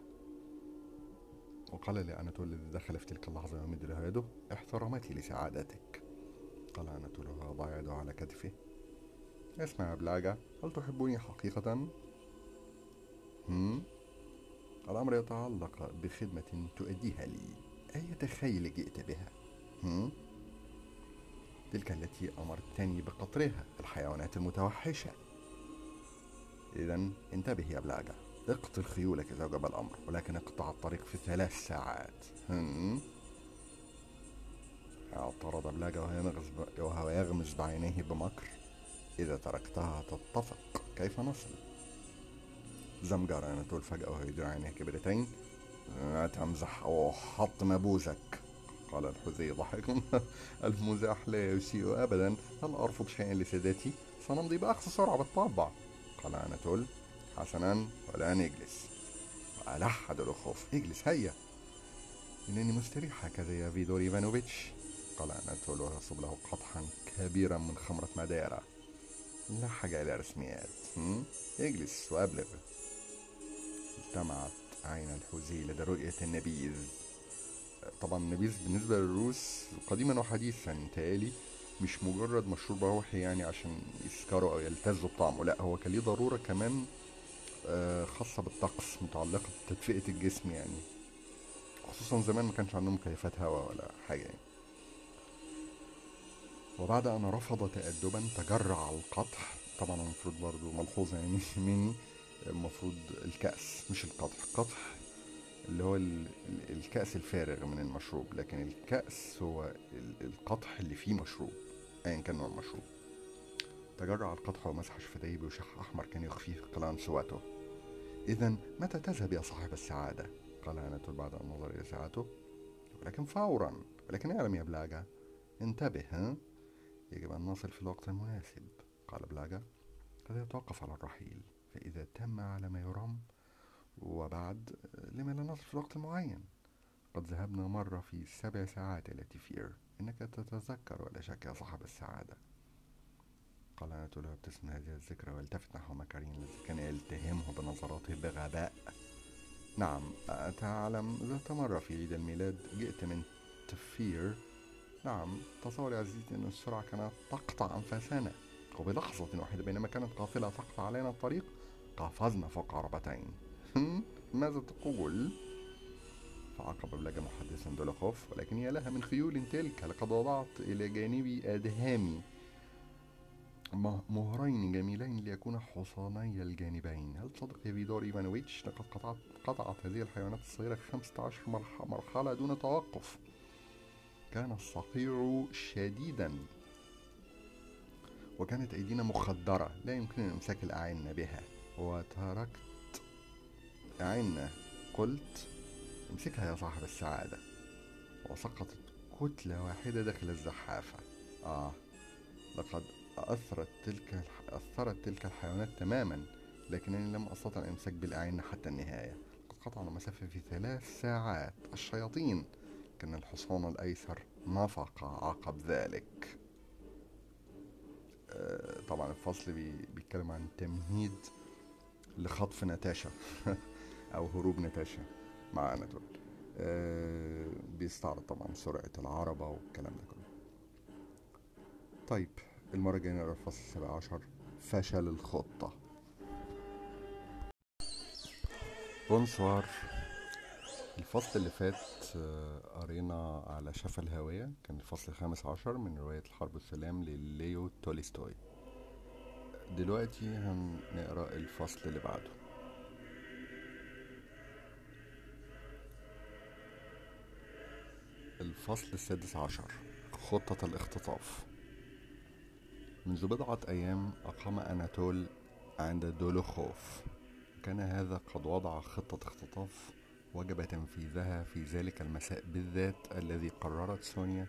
وقال لأناتول الذي دخل في تلك اللحظة ويمد له يده احتراماتي لسعادتك. قال أناتول وضع يده على كتفه. اسمع يا بلاجة هل تحبني حقيقة؟ هم؟ الأمر يتعلق بخدمة تؤديها لي. أية خيل جئت بها؟ هم؟ تلك التي أمرتني بقطرها الحيوانات المتوحشة. إذا انتبه يا بلاجة اقتل خيولك إذا وجب الأمر ولكن اقطع الطريق في ثلاث ساعات. هم؟ اعترض بلاجة وهو يغمز بعينيه بمكر. إذا تركتها تتفق كيف نصل؟ زمجر أناتول فجأة وهو يدير عينيه كبرتين تمزح أو حط مبوزك قال الحذي ضحكا المزاح لا يسيء أبدا هل أرفض شيئا لسادتي سنمضي بأقصى سرعة بالطبع قال أناتول حسنا والآن اجلس وألح دولوخوف اجلس هيا إنني مستريح هكذا يا فيدور إيفانوفيتش قال أناتول ويصب له قطحا كبيرا من خمرة ماديرا لا حاجة إلى رسميات اجلس وأبلغ اجتمعت عين الحوزي لدى رؤية النبيذ. طبعا النبيذ بالنسبة للروس قديما وحديثا تالي مش مجرد مشروب روحي يعني عشان يسكروا أو يلتزوا بطعمه لا هو كان ليه ضرورة كمان آه، خاصة بالطقس متعلقة بتدفئة الجسم يعني. خصوصا زمان ما كانش عندهم مكيفات هواء ولا حاجة يعني. وبعد أن رفض تأدبا تجرع القطح. طبعا المفروض برضو ملحوظة يعني مني. المفروض الكأس مش القطح. القطح اللي هو الكأس الفارغ من المشروب لكن الكأس هو القطح اللي فيه مشروب أيا كان نوع المشروب. تجرع القطح ومسح شفتيه بوشح أحمر كان يخفيه قلان سواته إذا متى تذهب يا صاحب السعادة؟ قال أناتول بعد أن نظر إلى ساعته. ولكن فورا ولكن اعلم يا بلاجة انتبه ها؟ يجب أن نصل في الوقت المناسب قال بلاجة قد يتوقف على الرحيل. فإذا تم على ما يرام وبعد لما لا نصل في الوقت المعين قد ذهبنا مرة في سبع ساعات إلى تفير. إنك تتذكر ولا شك يا صاحب السعادة. قال أنا له ابتسم هذه الذكرى والتفت نحو مكارين الذي كان يلتهمه بنظراته بغباء. نعم أتعلم ذات مرة في عيد الميلاد جئت من تفير. نعم تصور يا عزيزي أن السرعة كانت تقطع أنفاسنا. وبلحظة واحدة بينما كانت قافلة تقطع علينا الطريق قفزنا فوق عربتين ماذا تقول؟ فعقب بلغ محدثا دولوخوف ولكن يا لها من خيول تلك لقد وضعت إلى جانبي أدهامي. مهرين جميلين ليكونا حصاني الجانبين. هل تصدق يا فيدور إيفانويتش لقد قطعت, قطعت هذه الحيوانات الصغيرة 15 مرحلة دون توقف. كان الصقيع شديدا. وكانت أيدينا مخدرة. لا يمكننا إمساك الأعين بها. وتركت. أعنا قلت امسكها يا صاحب السعادة. وسقطت كتلة واحدة داخل الزحافة. آه لقد أثرت تلك أثرت تلك الحيوانات تماما لكنني لم أستطع الإمساك بالأعين حتى النهاية. قد قطعنا المسافة في ثلاث ساعات. الشياطين! كان الحصان الأيسر نفق عقب ذلك. آه طبعا الفصل بيتكلم عن تمهيد لخطف ناتاشا أو هروب ناتاشا مع أناتول آه بيستعرض طبعا سرعة العربة والكلام ده كله. طيب المرة الجاية نقرأ الفصل السابع عشر. فشل الخطة. Bonsoir. الفصل اللي فات آه، قرينا على شفا الهاوية. كان الفصل الخامس عشر من رواية الحرب والسلام لليو تولستوي دلوقتي هنقرأ الفصل اللي بعده. الفصل السادس عشر خطة الاختطاف. منذ بضعة أيام أقام أناتول عند دولوخوف. كان هذا قد وضع خطة اختطاف وجب تنفيذها في ذلك المساء بالذات الذي قررت سونيا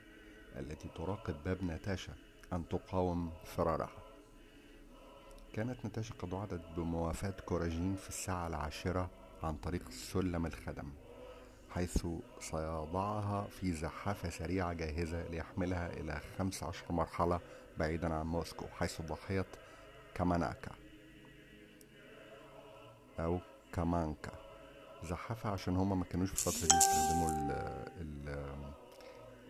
التي تراقب باب ناتاشا أن تقاوم فرارها. كانت ناتاشا قد وعدت بموافاة كوراجين في الساعة العاشرة عن طريق سلم الخدم حيث سيضعها في زحافة سريعة جاهزة ليحملها إلى 15 مرحلة بعيدا عن موسكو حيث ضحية كاماناكا أو كامانكا. زحافة عشان هما ما كانوش في الفترة دي يستخدموا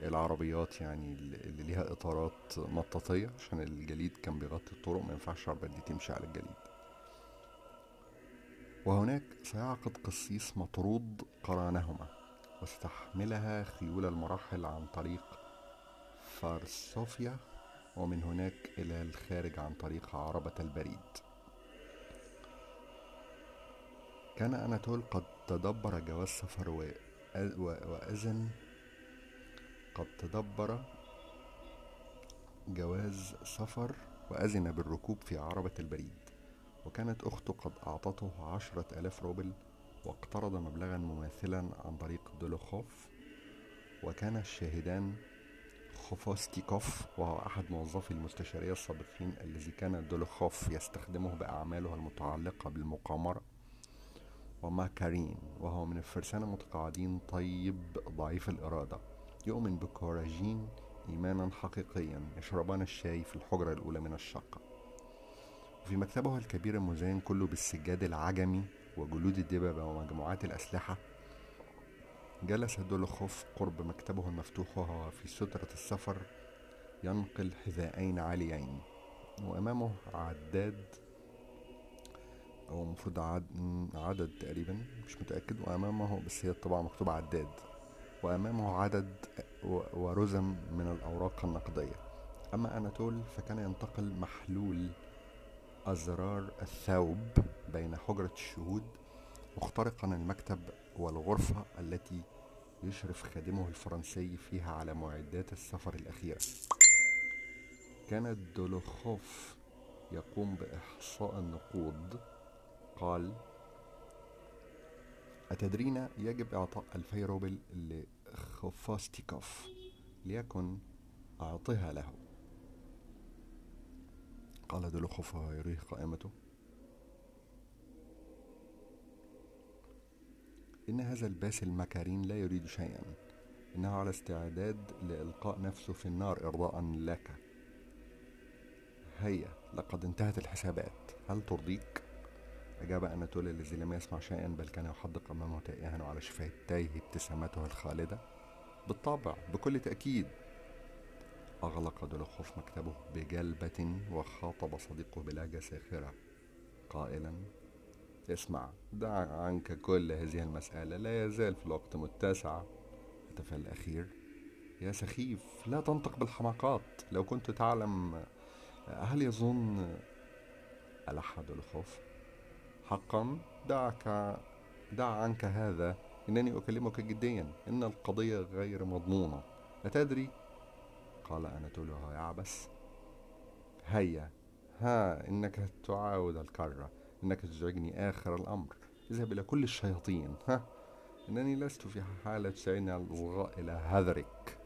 العربيات يعني اللي ليها إطارات مطاطية عشان الجليد كان بيغطي الطرق ما ينفعش العربيات دي تمشي على الجليد. وهناك سيعقد قسيس مطرود قرانهما واستحملها خيول المراحل عن طريق فارسوفيا ومن هناك إلى الخارج عن طريق عربة البريد. كان أناتول قد تدبر جواز سفر وأذن قد تدبر جواز سفر وأذن بالركوب في عربة البريد وكانت أخته قد أعطته عشرة ألاف روبل واقترض مبلغا مماثلا عن طريق دولوخوف وكان الشاهدان خوفوستيكوف وهو أحد موظفي المستشارية السابقين الذي كان دولوخوف يستخدمه بأعماله المتعلقة بالمقامرة وماكارين وهو من الفرسان المتقاعدين طيب ضعيف الإرادة. يؤمن بكوراجين إيمانا حقيقيا يشربان الشاي في الحجرة الأولى من الشقة. وفي مكتبه الكبير المزين كله بالسجاد العجمي وجلود الدببة ومجموعات الأسلحة جلس دولوخوف قرب مكتبه المفتوح وهو في سترة السفر ينقل حذاءين عاليين. وأمامه عداد أو المفروض عدد تقريبا مش متأكد. وأمامه بس هي الطبعة مكتوب عداد. وأمامه عدد ورزم من الأوراق النقدية. أما أناتول فكان ينتقل محلول أزرار الثوب بين حجرة الشهود مخترقا المكتب والغرفة التي يشرف خادمه الفرنسي فيها على معدات السفر الأخيرة. كان دولوخوف يقوم بإحصاء النقود. قال أتدرين يجب إعطاء ألفي روبل لخوفاستيكوف ليكن أعطها له. قال دولوخوف يريه قائمته. إن هذا الباس المكارين لا يريد شيئا. إنه على استعداد لإلقاء نفسه في النار إرضاء لك. هيا لقد انتهت الحسابات. هل ترضيك؟ أجاب أناتولي الذي لم يسمع شيئا بل كان يحدق أمامه تائها على شفتيه ابتسامته الخالدة. بالطبع بكل تأكيد. أغلق دولوخوف مكتبه بجلبة وخاطب صديقه بلهجة ساخرة قائلا اسمع دع عنك كل هذه المسألة. لا يزال في الوقت متسع. هتف الأخير. يا سخيف لا تنطق بالحماقات. لو كنت تعلم هل يظن ألح دولوخوف؟ حقا دعك دع عنك هذا إنني أكلمك جديا. إن القضية غير مضمونة. أتدري قال أناتوليو يعبس هيا. ها إنك تعاود الكرة. إنك تزعجني آخر الأمر. اذهب إلى كل الشياطين. ها. إنني لست في حالة على الوغاء إلى هذرك.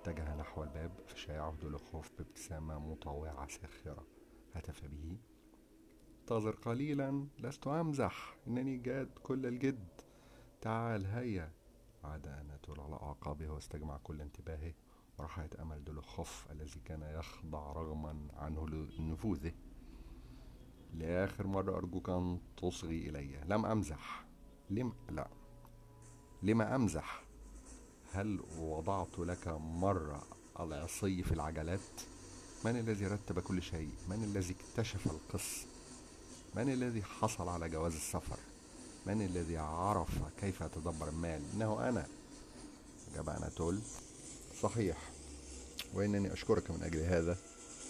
اتجه نحو الباب فشايعه دولوخوف بابتسامة مطوعة ساخرة. هتف به. انتظر قليلا لست أمزح. إنني جاد كل الجد. تعال هيا. عاد أناتول على أعقابه واستجمع كل انتباهه. وراح يتأمل دولوخوف الذي كان يخضع رغما عنه لنفوذه. لآخر مرة أرجوك أن تصغي إلي. لم أمزح. لم لا. لما أمزح. هل وضعت لك مرة العصي في العجلات؟ من الذي رتب كل شيء؟ من الذي اكتشف القس من الذي حصل على جواز السفر؟ من الذي عرف كيف يتدبر المال؟ إنه أنا. أجاب أناتول صحيح. وإنني أشكرك من أجل هذا.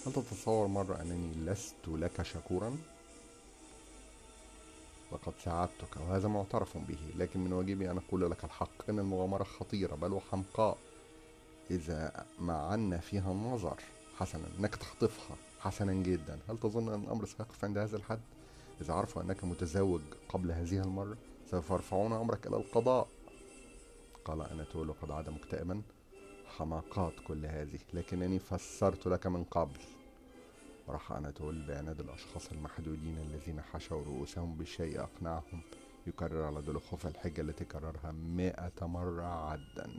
هل تتصور مرة أنني لست لك شكورا؟ لقد ساعدتك وهذا معترف به لكن من واجبي أن أقول لك الحق. إن المغامرة خطيرة بل وحمقاء. إذا ما عنا فيها النظر حسنا إنك تخطفها حسنا جدا. هل تظن أن الأمر سيقف عند هذا الحد؟ إذا عرفوا أنك متزوج قبل هذه المرة سوف يرفعون أمرك إلى القضاء. قال أناتول قد عاد مكتئبا. حماقات كل هذه لكنني فسرت لك من قبل. وراح أناتول بعناد الأشخاص المحدودين الذين حشوا رؤوسهم بالشيء أقنعهم. يكرر على دولوخوف الحجة التي كررها مئة مرة عدا.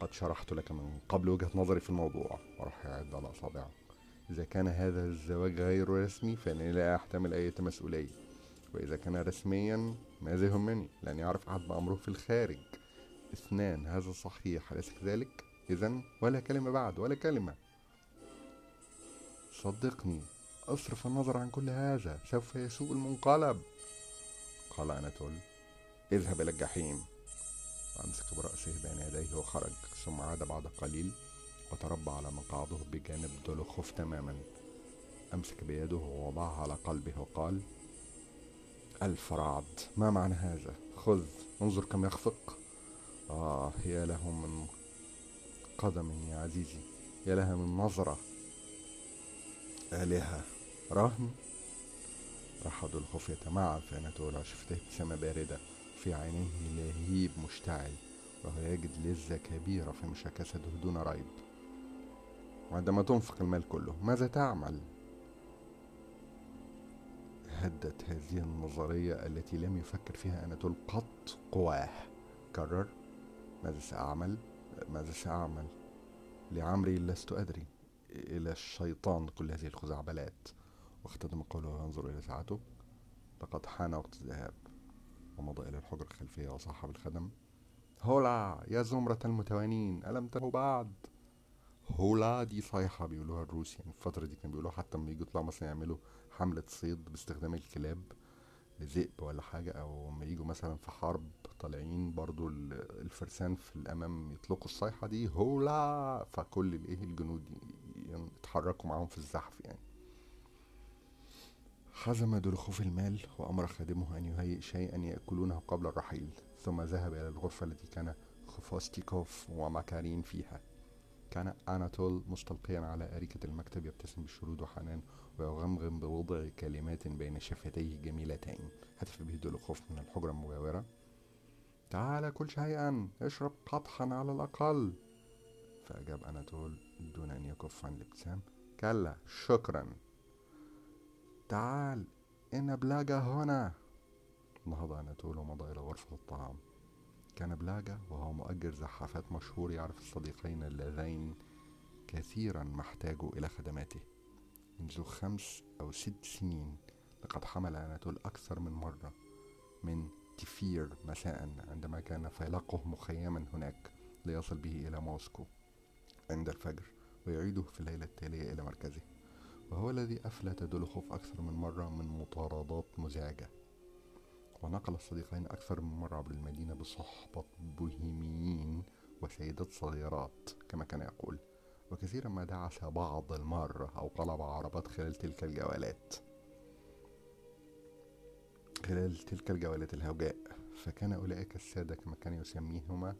قد شرحت لك من قبل وجهة نظري في الموضوع وراح يعد على أصابعه إذا كان هذا الزواج غير رسمي فإنني لا أحتمل أي مسؤولية. وإذا كان رسميا ماذا يهمني؟ لن يعرف أحد بأمره في الخارج. اثنان هذا صحيح أليس كذلك؟ إذا ولا كلمة بعد ولا كلمة. صدقني أصرف النظر عن كل هذا سوف يسوء المنقلب. قال أناتول اذهب إلى الجحيم. وأمسك برأسه بين يديه وخرج ثم عاد بعد قليل. وتربع على مقعده بجانب دولوخوف تماما. أمسك بيده ووضعها على قلبه وقال ألف رعد ما معنى هذا؟ خذ انظر كم يخفق. آه يا له من قدم يا عزيزي يا لها من نظرة. آلهة رهن؟ رحض الخوف يتمعن في أناتول شفته ابتسامة باردة في عينيه لهيب مشتعل وهو يجد لذة كبيرة في مشاكسته دون ريب. وعندما تنفق المال كله ماذا تعمل؟ هدت هذه النظرية التي لم يفكر فيها أناتول قط قواه. كرر. ماذا سأعمل؟ ماذا سأعمل؟ لعمري لست أدري. إلى الشيطان كل هذه الخزعبلات. واختتم قوله وينظر إلى ساعته لقد حان وقت الذهاب. ومضى إلى الحجرة الخلفية وصاح بالخدم هولا يا زمرة المتوانين ألم تنهوا بعد؟ هولا دي صيحة بيقولوها الروس يعني الفترة دي كانوا بيقولوها حتى لما يجوا يطلعوا مثلا يعملوا حملة صيد باستخدام الكلاب ذئب ولا حاجة أو لما يجوا مثلا في حرب طالعين برضو الفرسان في الأمام يطلقوا الصيحة دي هولا فكل الإيه الجنود يتحركوا معاهم في الزحف يعني. حزم دلخوف المال وأمر خادمه أن يهيئ شيئا يأكلونه قبل الرحيل ثم ذهب إلى الغرفة التي كان خفوستيكوف ومكارين فيها. كان أناتول مستلقيا على أريكة المكتب يبتسم بشرود وحنان ويغمغم بوضع كلمات بين شفتيه جميلتين. هتف به دولوخوف من الحجرة المجاورة. تعال كل شيئا اشرب قطحا على الأقل. فأجاب أناتول دون أن يكف عن الابتسام. كلا شكرا. تعال إن بلاجا هنا. نهض أناتول ومضى إلى غرفة الطعام. كان بلاجا وهو مؤجر زحافات مشهور يعرف الصديقين اللذين كثيرا ما احتاجوا إلى خدماته. منذ خمس أو ست سنين لقد حمل أناتول أكثر من مرة من تفير مساء عندما كان فيلقه مخيما هناك ليصل به إلى موسكو عند الفجر ويعيده في الليلة التالية إلى مركزه. وهو الذي أفلت دولوخوف أكثر من مرة من مطاردات مزعجة. ونقل الصديقين أكثر من مرة عبر المدينة بصحبة بوهيميين وسيدات صغيرات كما كان يقول. وكثيرا ما دعس بعض المرة أو قلب عربات خلال تلك الجولات. خلال تلك الجولات الهوجاء فكان أولئك السادة كما كان يسميهما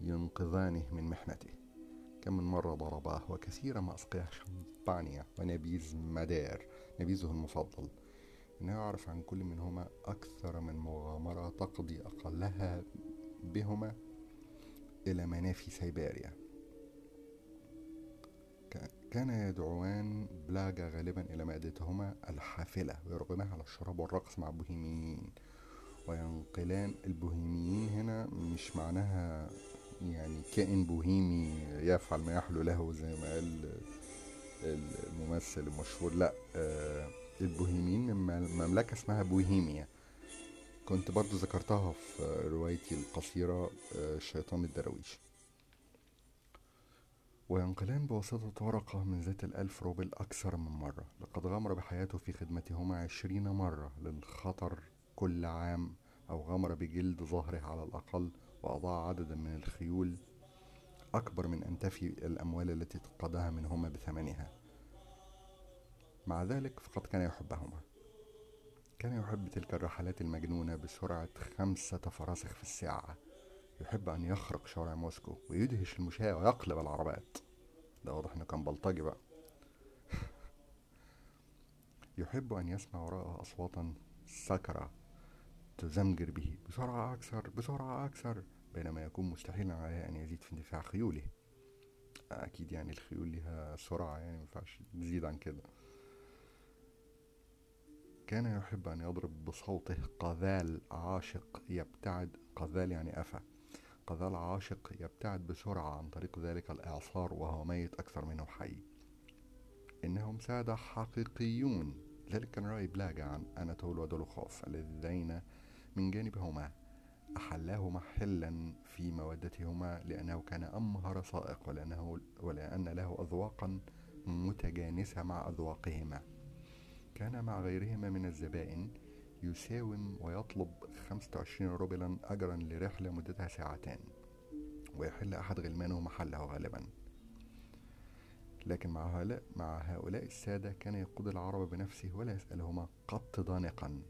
ينقذانه من محنته. كم من مرة ضرباه وكثيرا ما أسقياه شمبانيا ونبيذ مدار نبيذه المفضل. إنه يعرف عن كل منهما أكثر من مغامرة تقضي أقلها بهما إلى منافي سيبيريا. كان يدعوان بلاجا غالبا إلى مائدتهما الحافلة ويرغمان على الشراب والرقص مع البوهيميين. وينقلان البوهيميين هنا مش معناها يعني كائن بوهيمي يفعل ما يحلو له زي ما قال الممثل المشهور لا آه، البوهيميين من مملكة اسمها بوهيميا. كنت برضو ذكرتها في روايتي القصيرة آه، الشيطان الدرويش. وينقلان بواسطة ورقة من ذات الألف روبل أكثر من مرة. لقد غامر بحياته في خدمتهما عشرين مرة للخطر كل عام أو غامر بجلد ظهره على الأقل وأضاع عددا من الخيول أكبر من أن تفي الأموال التي تقضاها منهما بثمنها. مع ذلك فقد كان يحبهما. كان يحب تلك الرحلات المجنونة بسرعة خمسة فراسخ في الساعة. يحب أن يخرق شوارع موسكو ويدهش المشاة ويقلب العربات. ده واضح إنه كان بلطجي بقى. يحب أن يسمع وراءه أصواتا سكرة تزمجر به بسرعة أكثر بسرعة أكثر بينما يكون مستحيلا عليه أن يزيد في اندفاع خيوله. أكيد يعني الخيول لها سرعة يعني مينفعش تزيد عن كده. كان يحب أن يضرب بصوته قذال عاشق يبتعد قذال يعني أفا قذال عاشق يبتعد بسرعة عن طريق ذلك الإعصار وهو ميت أكثر منه حي. إنهم سادة حقيقيون. ذلك كان رأي بلاجا عن أناتول ودولوخوف اللذين من جانبهما أحلاه محلا في مودتهما لأنه كان أمهر سائق ولأنه ولأن له أذواقا متجانسة مع أذواقهما. كان مع غيرهما من الزبائن يساوم ويطلب 25 روبلا أجرا لرحلة مدتها ساعتان. ويحل أحد غلمانه محله غالبا. لكن مع هؤلاء, السادة كان يقود العرب بنفسه ولا يسألهما قط ضانقا.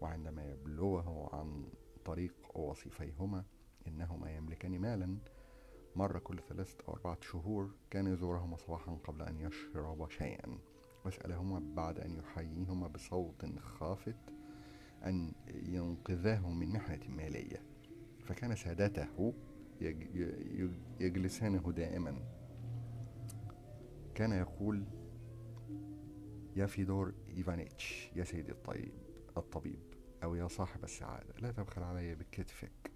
وعندما يبلغه عن طريق وصيفيهما إنهما يملكان مالا مرة كل ثلاثة أو أربعة شهور كان يزورهما صباحا قبل أن يشرب شيئا. واسألهما بعد أن يحييهما بصوت خافت أن ينقذاه من محنة مالية. فكان سادته يجلسانه دائما. كان يقول يا فيدور إيفانيتش يا سيدي الطيب الطبيب أو يا صاحب السعادة لا تبخل علي بكتفك.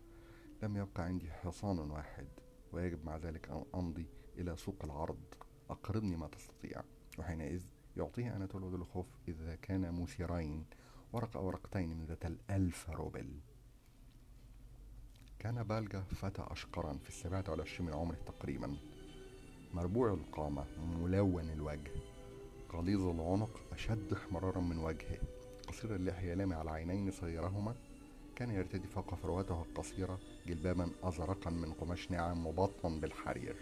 لم يبقى عندي حصان واحد ويجب مع ذلك أن أمضي إلى سوق العرض. أقرضني ما تستطيع. وحينئذ يعطيه أناتول ودولخوف إذا كان مثيرين ورقة أو ورقتين من ذات الألف روبل. كان بالجا فتى أشقرا في السابعة والعشرين من عمره تقريبا. مربوع القامة ملون الوجه. غليظ العنق أشد احمرارا من وجهه. قصير اللحية لامع العينين صغيرهما. كان يرتدي فوق فرواته القصيرة جلبابا أزرقا من قماش ناعم مبطن بالحرير.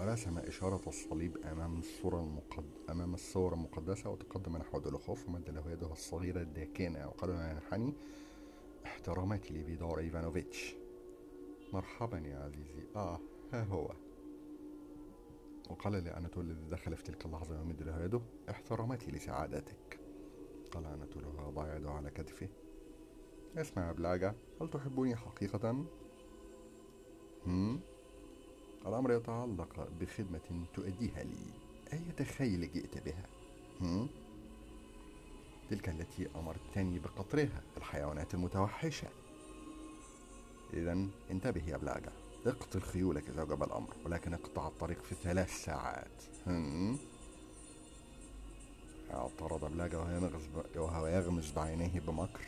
رسم إشارة الصليب أمام الصورة المقد... أمام الصورة المقدسة؟ وتقدم نحو دولوخوف ومد له يده الصغيرة الداكنة. وقال له ينحني احتراماتي لفيدور إيفانوفيتش. مرحبا يا عزيزي. آه ها هو. وقال لأناتول الذي دخل في تلك اللحظة ويمد له يده. احتراماتي لسعادتك. قال أناتول وضع يده على كتفه. اسمع يا بلاجة هل تحبني حقيقة؟ هم؟ الأمر يتعلق بخدمة تؤديها لي. أية خيل جئت بها؟ هم؟ تلك التي أمرتني بقطرها. الحيوانات المتوحشة إذا انتبه يا بلاجة اقتل خيولك إذا وجب الأمر ولكن اقطع الطريق في ثلاث ساعات. هم؟ اعترض بلاجة وهو يغمز بعينيه بمكر.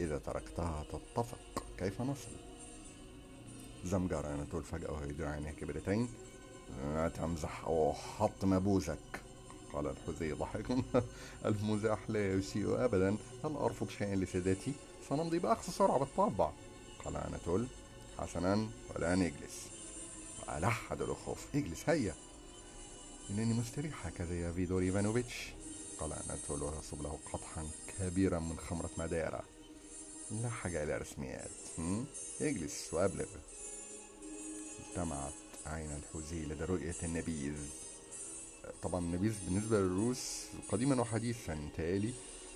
إذا تركتها تتفق. كيف نصل؟ زمجر أناتول فجأة وهو يدير عينيه كبرتين. لا تمزح أو حط مبوزك. قال الحذي ضحكا المزاح لا يسيء أبدا. هل أرفض شيئا لسادتي سنمضي بأقصى سرعة بالطبع. قال أناتول. حسنا. والآن إجلس. وألح دولوخوف إجلس هيا. إنني مستريح هكذا يا فيدور إيفانوفيتش. قال أناتول ويصب له قطحا كبيرا من خمرة ماديرا. لا حاجة إلى رسميات. إجلس وأبلغ. اجتمعت عين الحوزي لدى رؤية النبيذ. طبعا النبيذ بالنسبة للروس قديما وحديثا تالي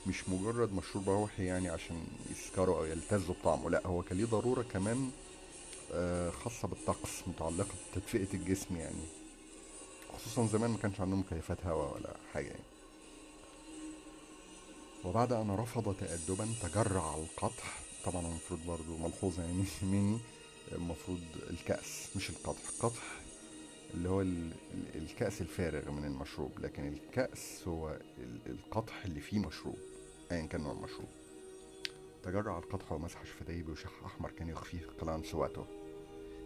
مش مجرد مشروب روحي يعني عشان يسكروا أو يلتزوا بطعمه لا هو كان ليه ضرورة كمان آه، خاصة بالطقس متعلقة بتدفئة الجسم يعني. خصوصا زمان ما كانش عندهم مكيفات هواء ولا حاجة يعني. وبعد أن رفض تأدبا تجرع القطح. طبعا المفروض برضو ملحوظة يعني مني. المفروض الكأس مش القطح القطح اللي هو الكأس الفارغ من المشروب لكن الكأس هو القطح اللي فيه مشروب أيا كان نوع المشروب. تجرع القطح ومسح شفتيه بوشح أحمر كان يخفيه قلان سواته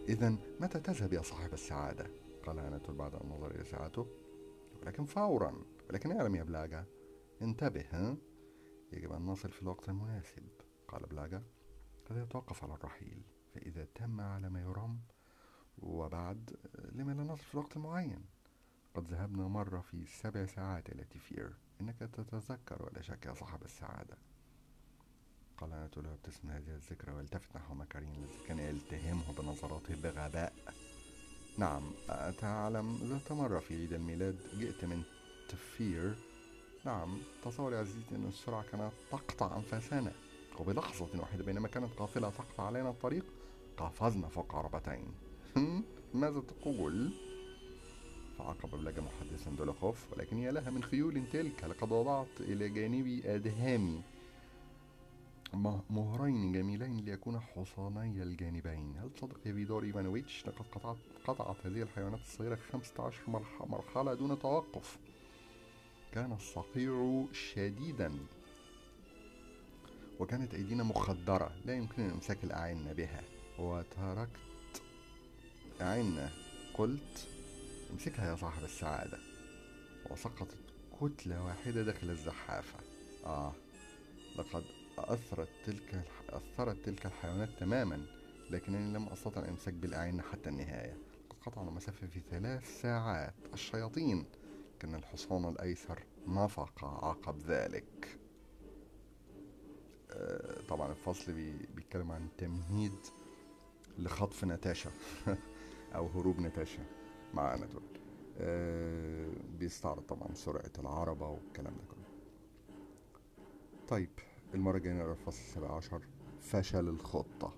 إذا متى تذهب يا صاحب السعادة؟ قال أناتول بعد أن نظر إلى ساعته. ولكن فورا ولكن اعلم يا بلاجة انتبه ها؟ يجب أن نصل في الوقت المناسب قال بلاجة قد يتوقف على الرحيل. فإذا تم على ما يرام وبعد لما لا نصل في الوقت المعين. قد ذهبنا مرة في سبع ساعات إلى تفير. إنك تتذكر ولا شك يا صاحب السعادة. قال أنا له ابتسم هذه الذكرى والتفت نحو مكارين الذي كان يلتهمه بنظراته بغباء نعم أتعلم ذات مرة في عيد الميلاد جئت من تفير. نعم تصور يا عزيزي أن السرعة كانت تقطع أنفاسنا. وبلحظة واحدة بينما كانت قافلة تقطع علينا الطريق قفزنا فوق عربتين. ماذا تقول؟ فعقب بلغ محدثا دولوخوف ولكن يا لها من خيول تلك لقد وضعت إلى جانبي أدهامي. مهرين جميلين ليكون حصاني الجانبين. هل تصدق يا فيدور إيفانويتش لقد قطعت, قطعت هذه الحيوانات الصغيرة خمسة عشر مرحلة دون توقف. كان الصقيع شديدا. وكانت أيدينا مخدرة. لا يمكن إمساك الأعين بها. وتركت. أعنا قلت امسكها يا صاحب السعادة. وسقطت كتلة واحدة داخل الزحافة. آه لقد أثرت تلك أثرت تلك الحيوانات تماما لكنني لم أستطع الإمساك بالأعين حتى النهاية. قطعنا المسافة في ثلاث ساعات. الشياطين! كأن الحصان الأيسر نفق عقب ذلك. آه، طبعا الفصل بي- بيتكلم عن تمهيد لخطف ناتاشا أو هروب ناتاشا مع أناتول آه، بيستعرض طبعا سرعة العربة والكلام ده كله. طيب المرة الجاية نقرأ الفصل السابع عشر. فشل الخطة.